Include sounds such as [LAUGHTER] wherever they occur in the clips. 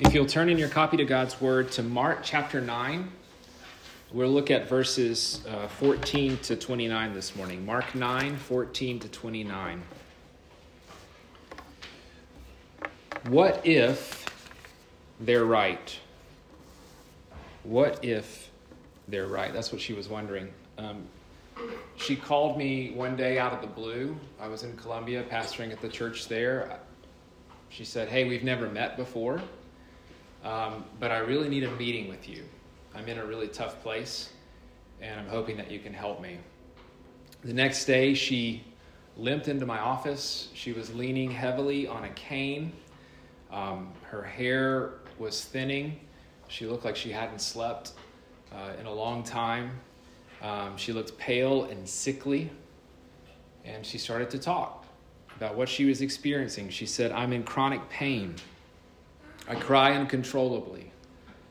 If you'll turn in your copy to God's Word to Mark chapter 9, we'll look at verses uh, 14 to 29 this morning. Mark 9, 14 to 29. What if they're right? What if they're right? That's what she was wondering. Um, she called me one day out of the blue. I was in Colombia pastoring at the church there. She said, Hey, we've never met before. Um, but I really need a meeting with you. I'm in a really tough place, and I'm hoping that you can help me. The next day, she limped into my office. She was leaning heavily on a cane. Um, her hair was thinning. She looked like she hadn't slept uh, in a long time. Um, she looked pale and sickly, and she started to talk about what she was experiencing. She said, I'm in chronic pain. I cry uncontrollably.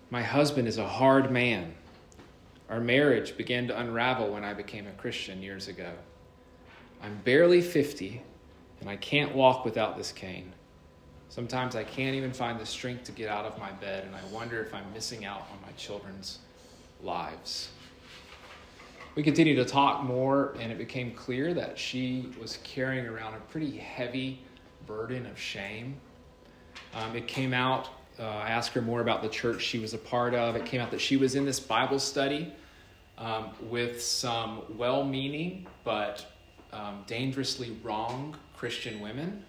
My husband is a hard man. Our marriage began to unravel when I became a Christian years ago. I'm barely 50, and I can't walk without this cane. Sometimes I can't even find the strength to get out of my bed, and I wonder if I'm missing out on my children's lives. We continued to talk more, and it became clear that she was carrying around a pretty heavy burden of shame um, it came out, uh, I asked her more about the church she was a part of. It came out that she was in this Bible study um, with some well meaning but um, dangerously wrong Christian women.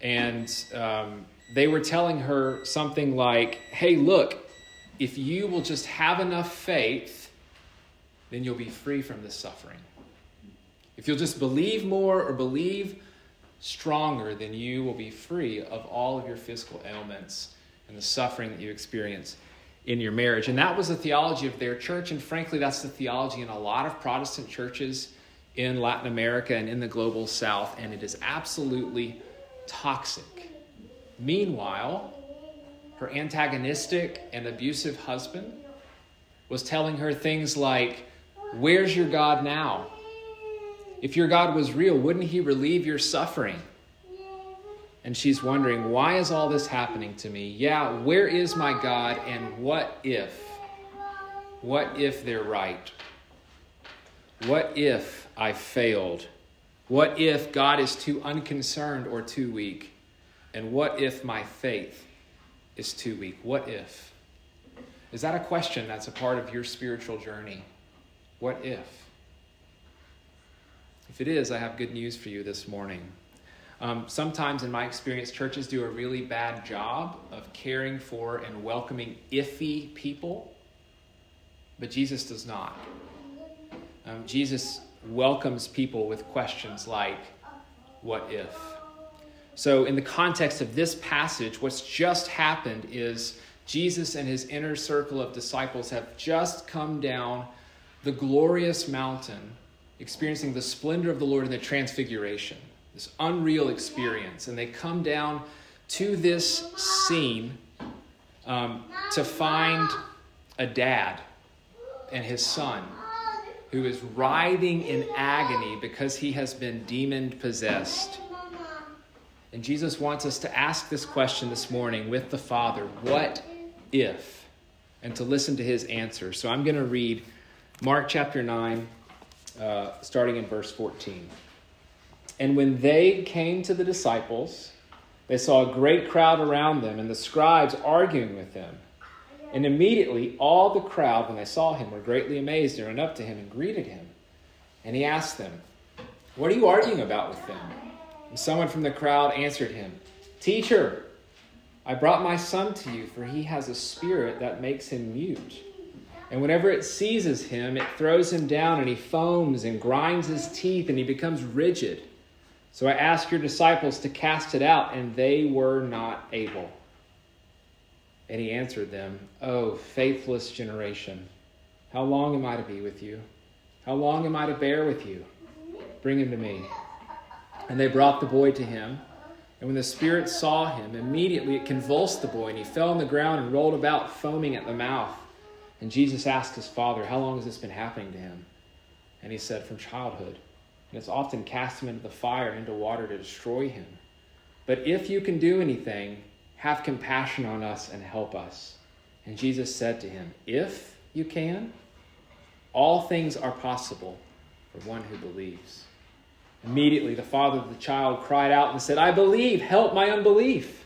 And um, they were telling her something like, hey, look, if you will just have enough faith, then you'll be free from this suffering. If you'll just believe more or believe stronger, then you will be free of all of your physical ailments and the suffering that you experience in your marriage. And that was the theology of their church. And frankly, that's the theology in a lot of Protestant churches in Latin America and in the global south. And it is absolutely toxic. Meanwhile, her antagonistic and abusive husband was telling her things like, Where's your God now? If your God was real, wouldn't he relieve your suffering? And she's wondering, why is all this happening to me? Yeah, where is my God and what if? What if they're right? What if I failed? What if God is too unconcerned or too weak? And what if my faith is too weak? What if? Is that a question that's a part of your spiritual journey? What if? If it is, I have good news for you this morning. Um, sometimes, in my experience, churches do a really bad job of caring for and welcoming iffy people, but Jesus does not. Um, Jesus welcomes people with questions like, What if? So, in the context of this passage, what's just happened is Jesus and his inner circle of disciples have just come down the glorious mountain experiencing the splendor of the Lord in the transfiguration, this unreal experience. And they come down to this scene um, to find a dad and his son who is writhing in agony because he has been demon possessed. And Jesus wants us to ask this question this morning with the Father what if? And to listen to his answer. So I'm going to read Mark chapter 9 uh, starting in verse 14. And when they came to the disciples, they saw a great crowd around them and the scribes arguing with them. And immediately all the crowd, when they saw him, were greatly amazed and ran up to him and greeted him. And he asked them, What are you arguing about with them? And someone from the crowd answered him, Teacher, I brought my son to you, for he has a spirit that makes him mute. And whenever it seizes him, it throws him down, and he foams and grinds his teeth, and he becomes rigid. So I asked your disciples to cast it out, and they were not able. And he answered them, O faithless generation, how long am I to be with you? How long am I to bear with you? Bring him to me. And they brought the boy to him. And when the spirit saw him, immediately it convulsed the boy, and he fell on the ground and rolled about, foaming at the mouth. And Jesus asked his father, How long has this been happening to him? And he said, From childhood. And it's often cast him into the fire into water to destroy him. But if you can do anything, Have compassion on us and help us. And Jesus said to him, If you can, all things are possible for one who believes. Immediately, the father of the child cried out and said, I believe, help my unbelief.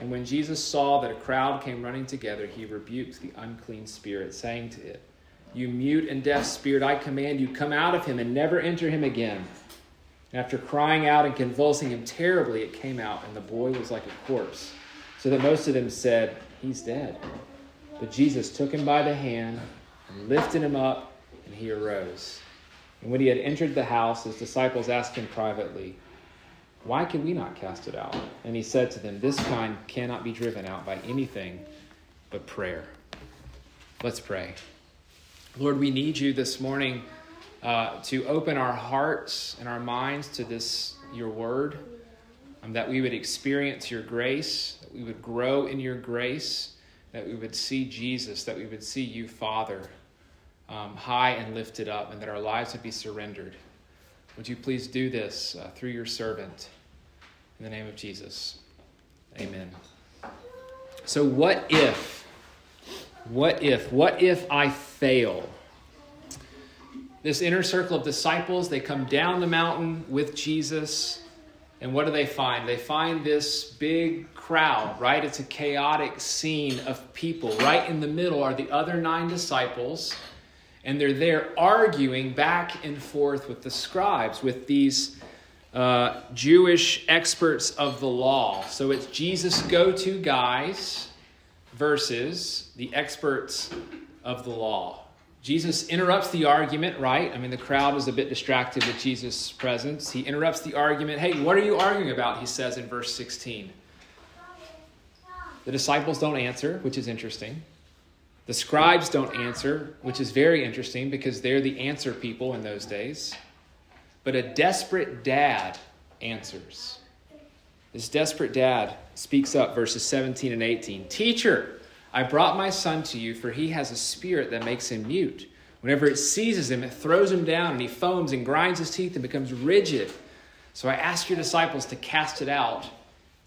And when Jesus saw that a crowd came running together, he rebuked the unclean spirit, saying to it, You mute and deaf spirit, I command you, come out of him and never enter him again. And after crying out and convulsing him terribly, it came out, and the boy was like a corpse, so that most of them said, He's dead. But Jesus took him by the hand and lifted him up, and he arose. And when he had entered the house, his disciples asked him privately, Why can we not cast it out? And he said to them, This kind cannot be driven out by anything but prayer. Let's pray. Lord, we need you this morning uh, to open our hearts and our minds to this, your word, um, that we would experience your grace, that we would grow in your grace, that we would see Jesus, that we would see you, Father um, high and lifted up, and that our lives would be surrendered. Would you please do this uh, through your servant? In the name of Jesus. Amen. So, what if? What if? What if I fail? This inner circle of disciples, they come down the mountain with Jesus. And what do they find? They find this big crowd, right? It's a chaotic scene of people. Right in the middle are the other nine disciples and they're there arguing back and forth with the scribes, with these uh, Jewish experts of the law. So it's Jesus' go to guys versus the experts of the law. Jesus interrupts the argument, right? I mean, the crowd is a bit distracted with Jesus' presence. He interrupts the argument. Hey, what are you arguing about? He says in verse 16. The disciples don't answer, which is interesting. The scribes don't answer, which is very interesting because they're the answer people in those days. But a desperate dad answers. This desperate dad speaks up, verses 17 and 18 Teacher, I brought my son to you, for he has a spirit that makes him mute. Whenever it seizes him, it throws him down, and he foams and grinds his teeth and becomes rigid. So I asked your disciples to cast it out,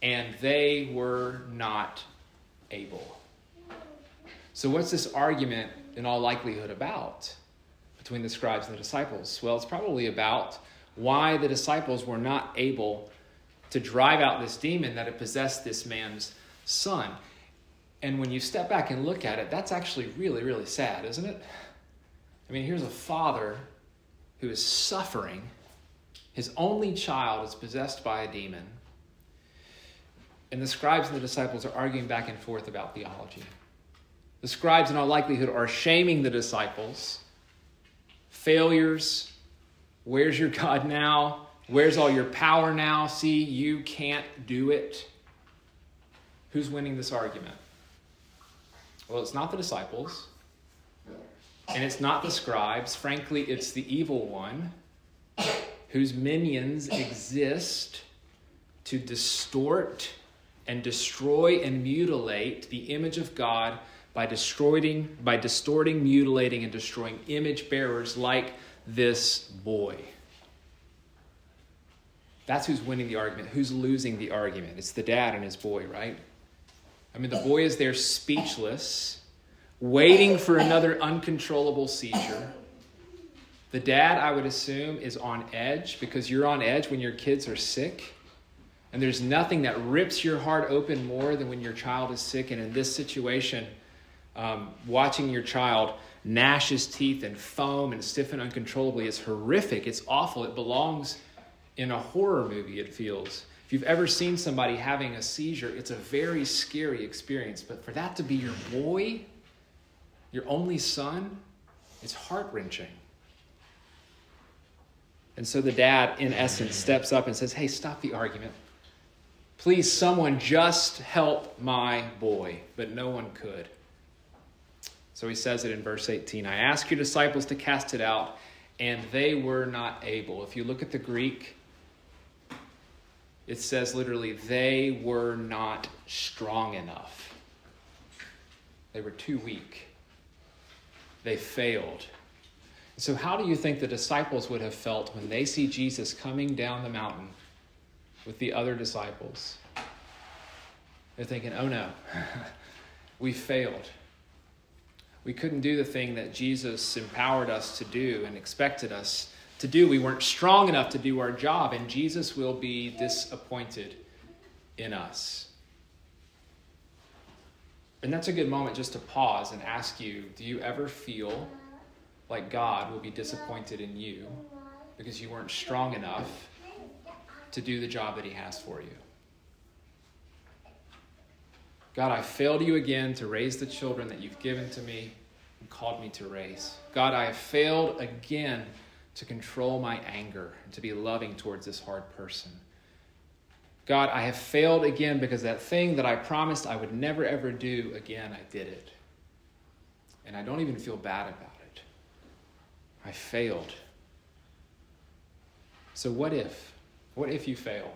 and they were not able. So, what's this argument in all likelihood about between the scribes and the disciples? Well, it's probably about why the disciples were not able to drive out this demon that had possessed this man's son. And when you step back and look at it, that's actually really, really sad, isn't it? I mean, here's a father who is suffering. His only child is possessed by a demon. And the scribes and the disciples are arguing back and forth about theology. The scribes, in all likelihood, are shaming the disciples. Failures. Where's your God now? Where's all your power now? See, you can't do it. Who's winning this argument? Well, it's not the disciples, and it's not the scribes. Frankly, it's the evil one whose minions exist to distort and destroy and mutilate the image of God by destroying, by distorting, mutilating, and destroying image bearers like this boy. That's who's winning the argument. Who's losing the argument? It's the dad and his boy, right? I mean, the boy is there speechless, waiting for another uncontrollable seizure. The dad, I would assume, is on edge because you're on edge when your kids are sick. And there's nothing that rips your heart open more than when your child is sick. And in this situation, um, watching your child gnash his teeth and foam and stiffen uncontrollably is horrific. It's awful. It belongs in a horror movie, it feels. If you've ever seen somebody having a seizure, it's a very scary experience. But for that to be your boy, your only son, it's heart wrenching. And so the dad, in essence, steps up and says, Hey, stop the argument. Please, someone just help my boy. But no one could. So he says it in verse 18 I ask your disciples to cast it out, and they were not able. If you look at the Greek, it says literally, they were not strong enough. They were too weak. They failed. So, how do you think the disciples would have felt when they see Jesus coming down the mountain with the other disciples? They're thinking, oh no, [LAUGHS] we failed. We couldn't do the thing that Jesus empowered us to do and expected us to do. We weren't strong enough to do our job, and Jesus will be disappointed in us. And that's a good moment just to pause and ask you do you ever feel like God will be disappointed in you because you weren't strong enough to do the job that He has for you? God, I failed you again to raise the children that you've given to me and called me to raise. God, I have failed again to control my anger and to be loving towards this hard person. God, I have failed again because that thing that I promised I would never ever do again, I did it. And I don't even feel bad about it. I failed. So, what if? What if you fail?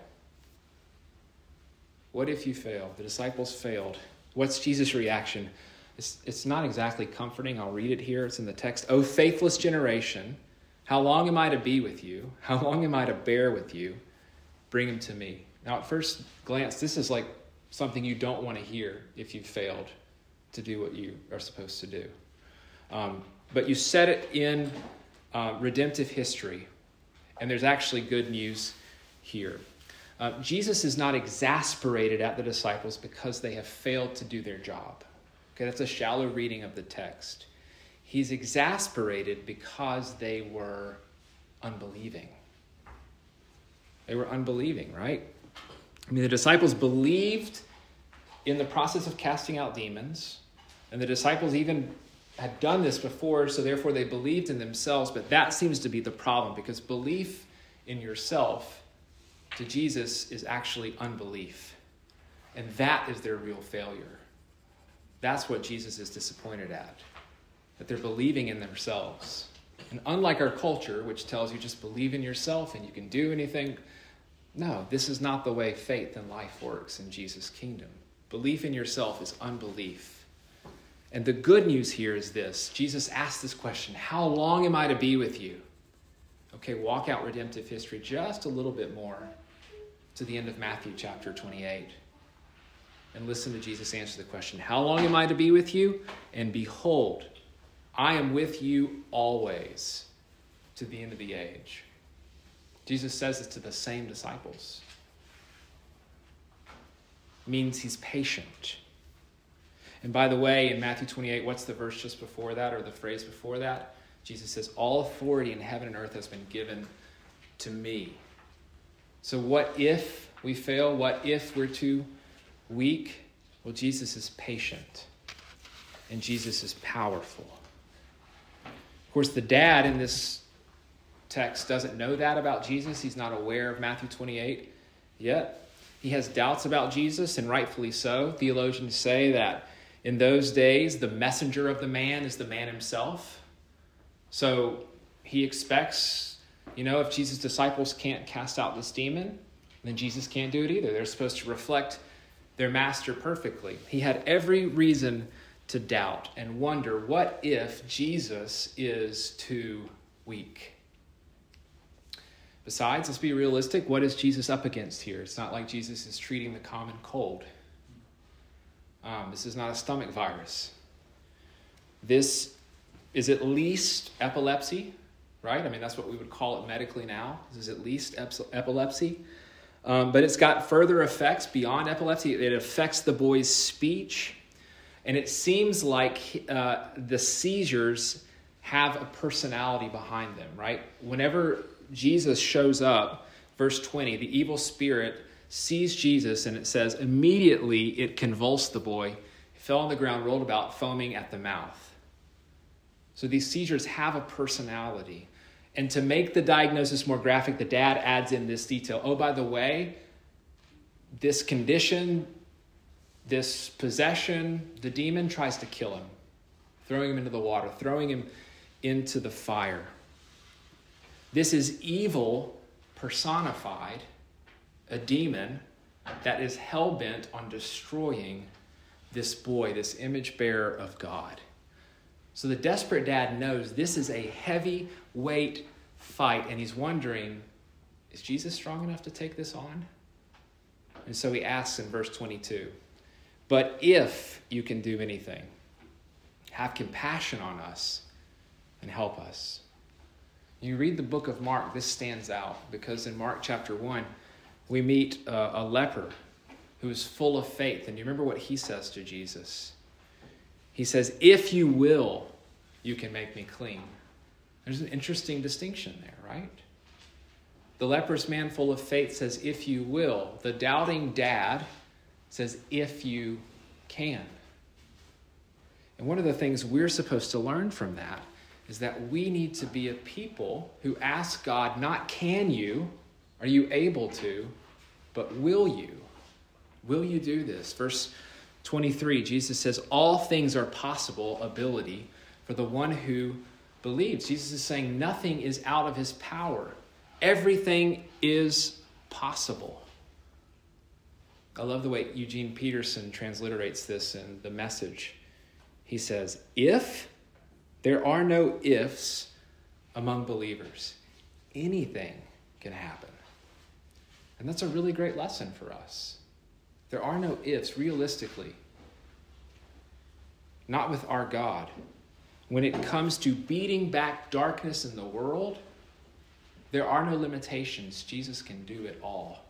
What if you fail? The disciples failed. What's Jesus' reaction? It's, it's not exactly comforting. I'll read it here. It's in the text. O faithless generation, how long am I to be with you? How long am I to bear with you? Bring him to me. Now, at first glance, this is like something you don't want to hear if you've failed to do what you are supposed to do. Um, but you set it in uh, redemptive history, and there's actually good news here. Uh, Jesus is not exasperated at the disciples because they have failed to do their job. Okay, that's a shallow reading of the text. He's exasperated because they were unbelieving. They were unbelieving, right? I mean, the disciples believed in the process of casting out demons, and the disciples even had done this before, so therefore they believed in themselves, but that seems to be the problem because belief in yourself to Jesus is actually unbelief. And that is their real failure. That's what Jesus is disappointed at, that they're believing in themselves. And unlike our culture, which tells you just believe in yourself and you can do anything, no, this is not the way faith and life works in Jesus' kingdom. Belief in yourself is unbelief. And the good news here is this Jesus asked this question How long am I to be with you? Okay, walk out redemptive history just a little bit more to the end of Matthew chapter 28 and listen to Jesus answer the question How long am I to be with you? And behold, I am with you always to the end of the age. Jesus says it to the same disciples. Means he's patient. And by the way, in Matthew 28, what's the verse just before that or the phrase before that? Jesus says, All authority in heaven and earth has been given to me. So, what if we fail? What if we're too weak? Well, Jesus is patient and Jesus is powerful. Of course, the dad in this text doesn't know that about Jesus. He's not aware of Matthew 28 yet. He has doubts about Jesus, and rightfully so. Theologians say that in those days, the messenger of the man is the man himself. So he expects you know, if Jesus' disciples can't cast out this demon, then Jesus can't do it either. They're supposed to reflect their master perfectly. He had every reason to doubt and wonder what if Jesus is too weak? Besides, let's be realistic. What is Jesus up against here? It's not like Jesus is treating the common cold. Um, this is not a stomach virus. This is at least epilepsy, right? I mean, that's what we would call it medically now. This is at least epilepsy. Um, but it's got further effects beyond epilepsy. It affects the boy's speech. And it seems like uh, the seizures have a personality behind them, right? Whenever Jesus shows up, verse 20, the evil spirit sees Jesus and it says, immediately it convulsed the boy. Fell on the ground, rolled about, foaming at the mouth. So these seizures have a personality. And to make the diagnosis more graphic, the dad adds in this detail. Oh, by the way, this condition, this possession, the demon tries to kill him, throwing him into the water, throwing him into the fire. This is evil personified, a demon that is hell bent on destroying this boy, this image bearer of God. So the desperate dad knows this is a heavy weight fight, and he's wondering is Jesus strong enough to take this on? And so he asks in verse 22 But if you can do anything, have compassion on us and help us. You read the book of Mark, this stands out because in Mark chapter 1, we meet a, a leper who is full of faith. And you remember what he says to Jesus? He says, If you will, you can make me clean. There's an interesting distinction there, right? The leprous man full of faith says, If you will. The doubting dad says, If you can. And one of the things we're supposed to learn from that is that we need to be a people who ask God, not can you, are you able to, but will you? Will you do this? Verse 23, Jesus says, All things are possible ability for the one who believes. Jesus is saying nothing is out of his power, everything is possible. I love the way Eugene Peterson transliterates this in the message. He says, If there are no ifs among believers, anything can happen. And that's a really great lesson for us. There are no ifs, realistically. Not with our God. When it comes to beating back darkness in the world, there are no limitations. Jesus can do it all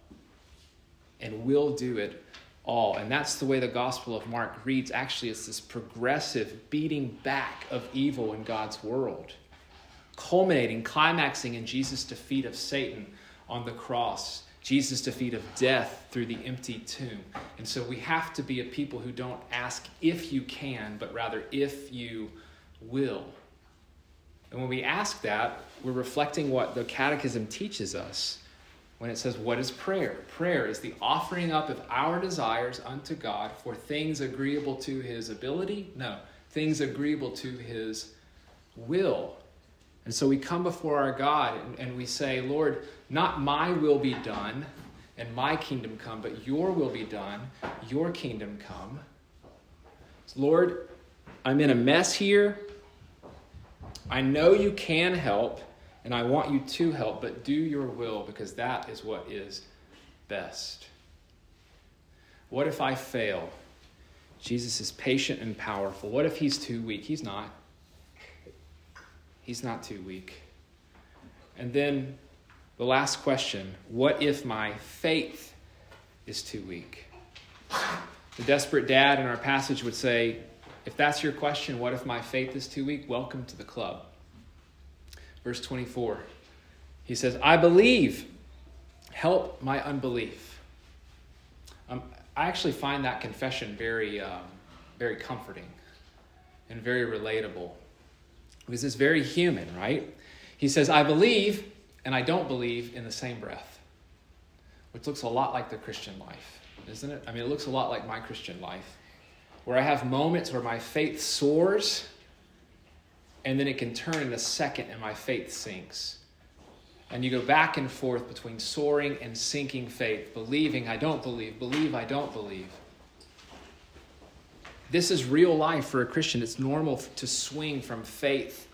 and will do it all. And that's the way the Gospel of Mark reads. Actually, it's this progressive beating back of evil in God's world, culminating, climaxing in Jesus' defeat of Satan on the cross, Jesus' defeat of death through the empty tomb. And so we have to be a people who don't ask if you can, but rather if you will. And when we ask that, we're reflecting what the Catechism teaches us when it says, What is prayer? Prayer is the offering up of our desires unto God for things agreeable to his ability? No, things agreeable to his will. And so we come before our God and, and we say, Lord, not my will be done and my kingdom come, but your will be done, your kingdom come. Lord, I'm in a mess here. I know you can help, and I want you to help, but do your will because that is what is best. What if I fail? Jesus is patient and powerful. What if he's too weak? He's not. He's not too weak. And then the last question what if my faith is too weak? The desperate dad in our passage would say, if that's your question, what if my faith is too weak? Welcome to the club. Verse 24, he says, I believe, help my unbelief. Um, I actually find that confession very, um, very comforting and very relatable because it's very human, right? He says, I believe and I don't believe in the same breath, which looks a lot like the Christian life, isn't it? I mean, it looks a lot like my Christian life where I have moments where my faith soars and then it can turn in a second and my faith sinks. And you go back and forth between soaring and sinking faith, believing I don't believe, believe I don't believe. This is real life for a Christian. It's normal to swing from faith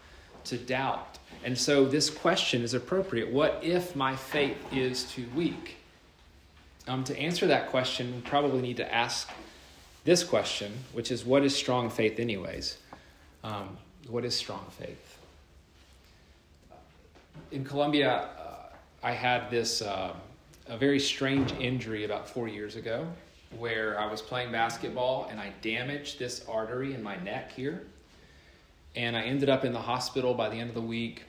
to doubt. And so this question is appropriate. What if my faith is too weak? Um, to answer that question, we probably need to ask this question, which is what is strong faith, anyways? Um, what is strong faith? In Colombia, uh, I had this uh, a very strange injury about four years ago where I was playing basketball and I damaged this artery in my neck here. And I ended up in the hospital by the end of the week.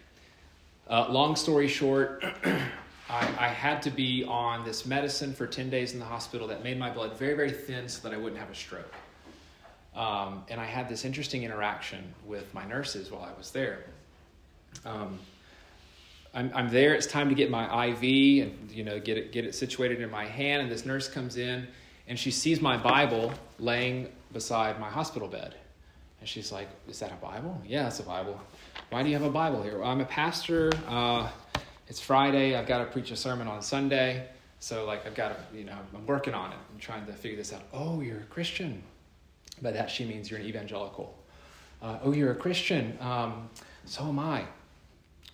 Uh, long story short, [CLEARS THROAT] I, I, had to be on this medicine for 10 days in the hospital that made my blood very, very thin so that I wouldn't have a stroke. Um, and I had this interesting interaction with my nurses while I was there. Um, I'm, I'm there, it's time to get my IV and, you know, get it, get it situated in my hand. And this nurse comes in and she sees my Bible laying beside my hospital bed. And she's like, Is that a Bible? Yeah, it's a Bible. Why do you have a Bible here? Well, I'm a pastor. Uh, it's Friday. I've got to preach a sermon on Sunday. So, like, I've got to, you know, I'm working on it. I'm trying to figure this out. Oh, you're a Christian. By that, she means you're an evangelical. Uh, oh, you're a Christian. Um, so am I.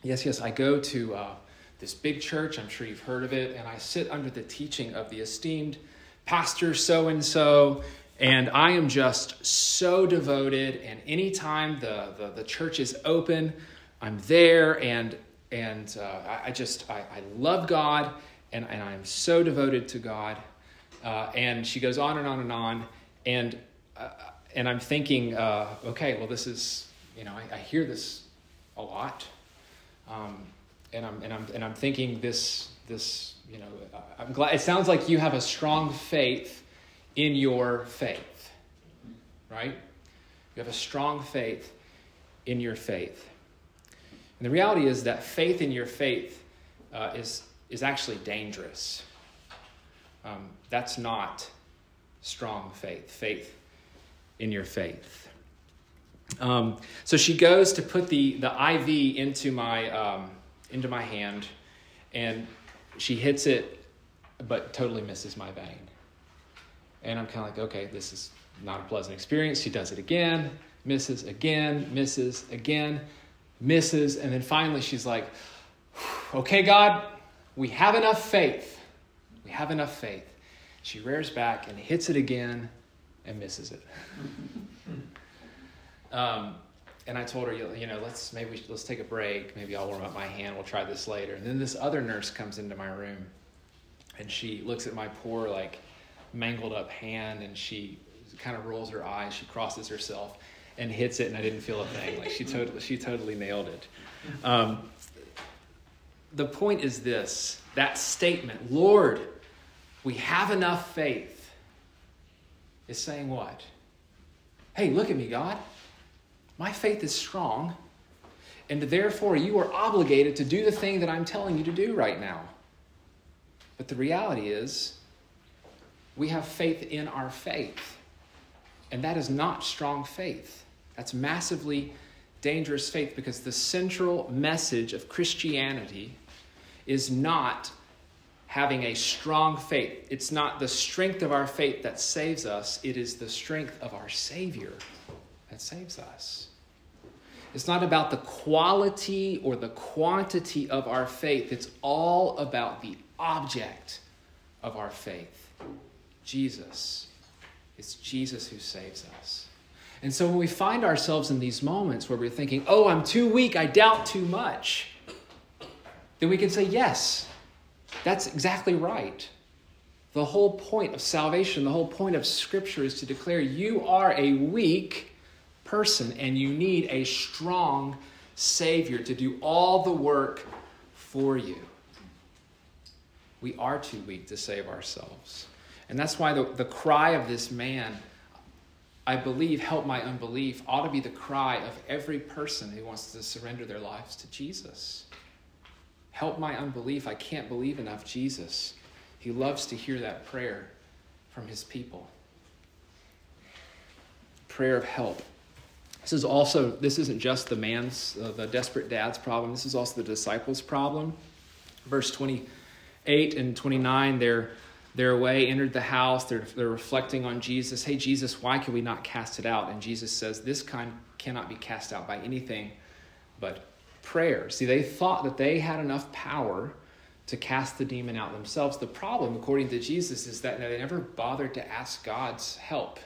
Yes, yes, I go to uh, this big church. I'm sure you've heard of it. And I sit under the teaching of the esteemed pastor so and so. And I am just so devoted. And anytime the, the, the church is open, I'm there. And, and uh, I, I, just, I, I love God. And, and I'm so devoted to God. Uh, and she goes on and on and on. And, uh, and I'm thinking, uh, okay, well, this is, you know, I, I hear this a lot. Um, and I'm, and I'm, and I'm thinking this, this, you know, I'm glad, it sounds like you have a strong faith in your faith, right? You have a strong faith in your faith. And the reality is that faith in your faith uh, is, is actually dangerous. Um, that's not strong faith, faith in your faith. Um, so she goes to put the, the IV into my, um, into my hand, and she hits it, but totally misses my vein. And I'm kind of like, okay, this is not a pleasant experience. She does it again, misses again, misses again, misses. And then finally she's like, okay, God, we have enough faith. We have enough faith. She rears back and hits it again and misses it. [LAUGHS] um, and I told her, you know, let's maybe let's take a break. Maybe I'll warm up my hand. We'll try this later. And then this other nurse comes into my room, and she looks at my poor like mangled up hand, and she kind of rolls her eyes. She crosses herself and hits it, and I didn't feel a thing. Like she totally she totally nailed it. Um, the point is this: that statement, Lord, we have enough faith, is saying what? Hey, look at me, God. My faith is strong, and therefore you are obligated to do the thing that I'm telling you to do right now. But the reality is, we have faith in our faith, and that is not strong faith. That's massively dangerous faith because the central message of Christianity is not having a strong faith. It's not the strength of our faith that saves us, it is the strength of our Savior that saves us. It's not about the quality or the quantity of our faith. It's all about the object of our faith Jesus. It's Jesus who saves us. And so when we find ourselves in these moments where we're thinking, oh, I'm too weak, I doubt too much, then we can say, yes, that's exactly right. The whole point of salvation, the whole point of Scripture is to declare you are a weak, person, and you need a strong Savior to do all the work for you. We are too weak to save ourselves. And that's why the, the cry of this man, I believe, help my unbelief, ought to be the cry of every person who wants to surrender their lives to Jesus. Help my unbelief. I can't believe enough Jesus. He loves to hear that prayer from his people. Prayer of help. This is also, this isn't just the man's, uh, the desperate dad's problem. This is also the disciples' problem. Verse 28 and 29, they're, they're away, entered the house. They're, they're reflecting on Jesus. Hey, Jesus, why can we not cast it out? And Jesus says, This kind cannot be cast out by anything but prayer. See, they thought that they had enough power to cast the demon out themselves. The problem, according to Jesus, is that they never bothered to ask God's help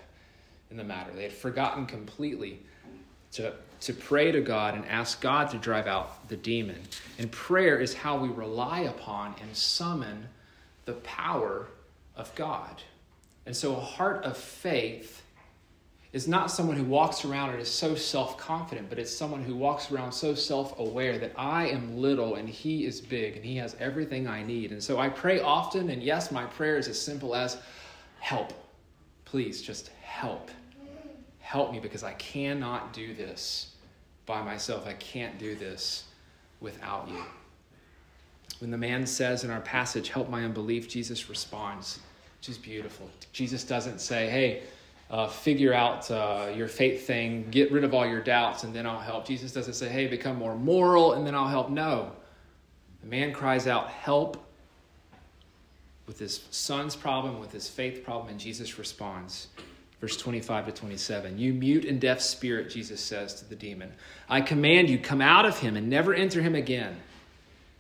in the matter. They had forgotten completely to, to pray to God and ask God to drive out the demon. And prayer is how we rely upon and summon the power of God. And so a heart of faith is not someone who walks around and is so self confident, but it's someone who walks around so self aware that I am little and He is big and He has everything I need. And so I pray often, and yes, my prayer is as simple as help. Please just help. Help me because I cannot do this by myself. I can't do this without you. When the man says in our passage, Help my unbelief, Jesus responds, which is beautiful. Jesus doesn't say, Hey, uh, figure out uh, your faith thing, get rid of all your doubts, and then I'll help. Jesus doesn't say, Hey, become more moral, and then I'll help. No. The man cries out, Help with his son's problem, with his faith problem, and Jesus responds verse 25 to 27. You mute and deaf spirit, Jesus says to the demon, I command you, come out of him and never enter him again.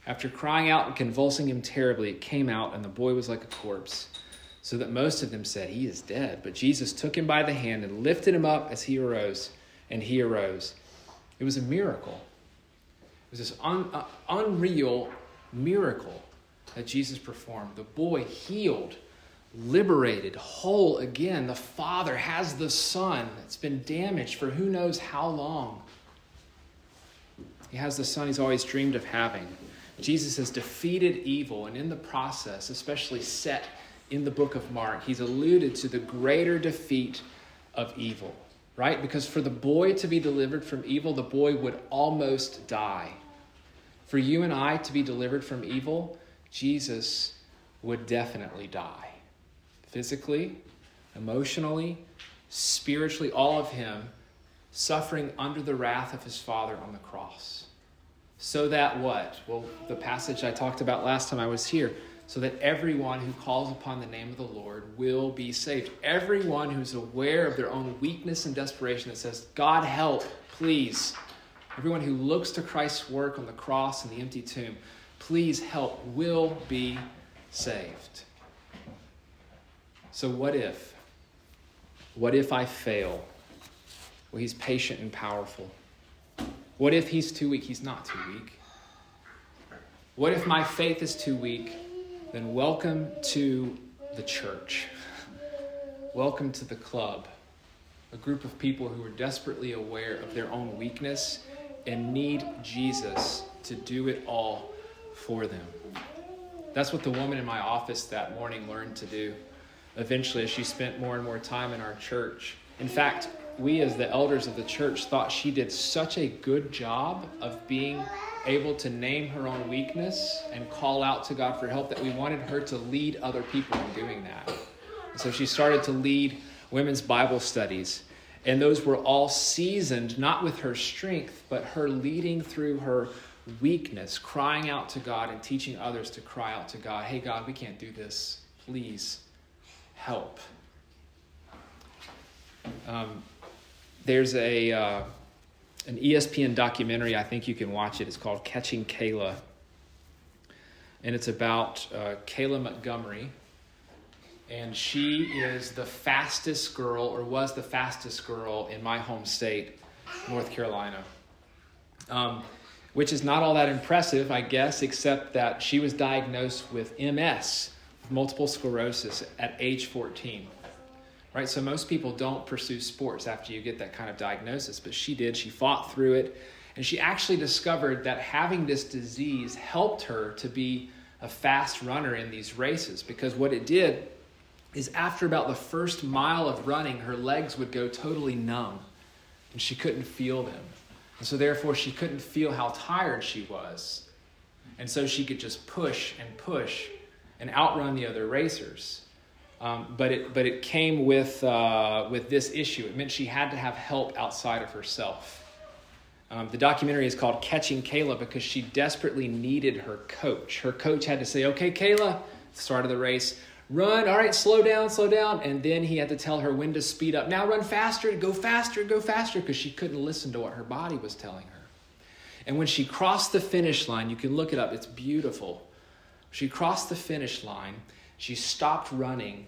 After crying out and convulsing him terribly, it came out, and the boy was like a corpse, so that most of them said, He is dead. But Jesus took him by the hand and lifted him up as he arose, and he arose. It was a miracle. It was this un, uh, unreal miracle that Jesus performed. The boy healed, liberated, whole again. The Father has the Son that's been damaged for who knows how long. He has the Son he's always dreamed of having. Jesus has defeated evil, and in the process, especially set in the book of Mark, he's alluded to the greater defeat of evil, right? Because for the boy to be delivered from evil, the boy would almost die. For you and I to be delivered from evil, Jesus would definitely die. Physically, emotionally, spiritually, all of him suffering under the wrath of his Father on the cross. So that what? Well, the passage I talked about last time I was here so that everyone who calls upon the name of the Lord will be saved. Everyone who's aware of their own weakness and desperation that says, God help, please. Everyone who looks to Christ's work on the cross and the empty tomb, please help, will be saved. So, what if? What if I fail? Well, he's patient and powerful. What if he's too weak? He's not too weak. What if my faith is too weak? Then welcome to the church. welcome to the club, a group of people who are desperately aware of their own weakness and need Jesus to do it all for them. That's what the woman in my office that morning learned to do. Eventually, as she spent more and more time in our church. In fact, we as the elders of the church thought she did such a good job of being able to name her own weakness and call out to God for help that we wanted her to lead other people in doing that. And so she started to lead women's Bible studies. And those were all seasoned, not with her strength, but her leading through her weakness, crying out to God and teaching others to cry out to God, hey, God, we can't do this. Please help. Um, there's a. Uh, an ESPN documentary. I think you can watch it. It's called Catching Kayla. And it's about uh, Kayla Montgomery. And she is the fastest girl, or was the fastest girl in my home state, North Carolina. Um, which is not all that impressive, I guess, except that she was diagnosed with MS, multiple sclerosis, at age 14 right? So most people don't pursue sports after you get that kind of diagnosis, but she did. She fought through it, and she actually discovered that having this disease helped her to be a fast runner in these races because what it did is after about the first mile of running, her legs would go totally numb and she couldn't feel them. And so, therefore, she couldn't feel how tired she was. And so she could just push and push and outrun the other racers. Um, but it but it came with uh, with this issue. It meant she had to have help outside of herself. Um, the documentary is called Catching Kayla because she desperately needed her coach. Her coach had to say, "Okay, Kayla, start of the race, run. All right, slow down, slow down." And then he had to tell her when to speed up. Now run faster, go faster, go faster, because she couldn't listen to what her body was telling her. And when she crossed the finish line, you can look it up. It's beautiful. She crossed the finish line she stopped running.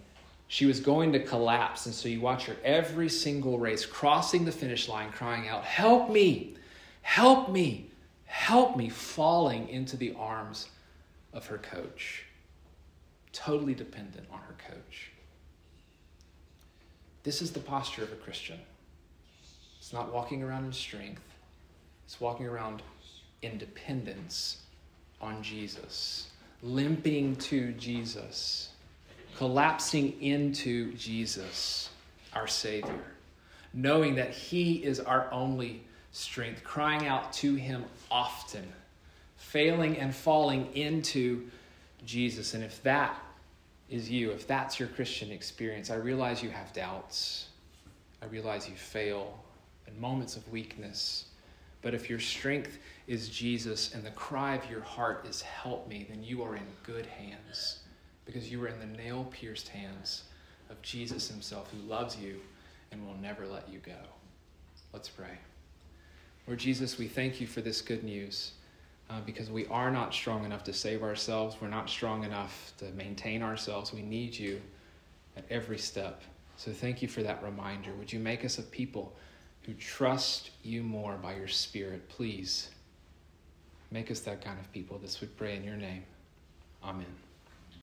She was going to collapse. And so you watch her every single race crossing the finish line, crying out, Help me! Help me! Help me! Falling into the arms of her coach. Totally dependent on her coach. This is the posture of a Christian. It's not walking around in strength, it's walking around in dependence on Jesus limping to Jesus, collapsing into Jesus, our Savior, knowing that He is our only strength, crying out to Him often, failing and falling into Jesus. And if that is you, if that's your Christian experience, I realize you have doubts. I realize you fail in moments of weakness. But if your strength is Jesus and the cry of your heart is help me, then you are in good hands because you are in the nail pierced hands of Jesus himself who loves you and will never let you go. Let's pray. Lord Jesus, we thank you for this good news uh, because we are not strong enough to save ourselves. We're not strong enough to maintain ourselves. We need you at every step. So thank you for that reminder. Would you make us a people who trust you more by your Spirit? Please make us that kind of people. This we pray in your name. Amen.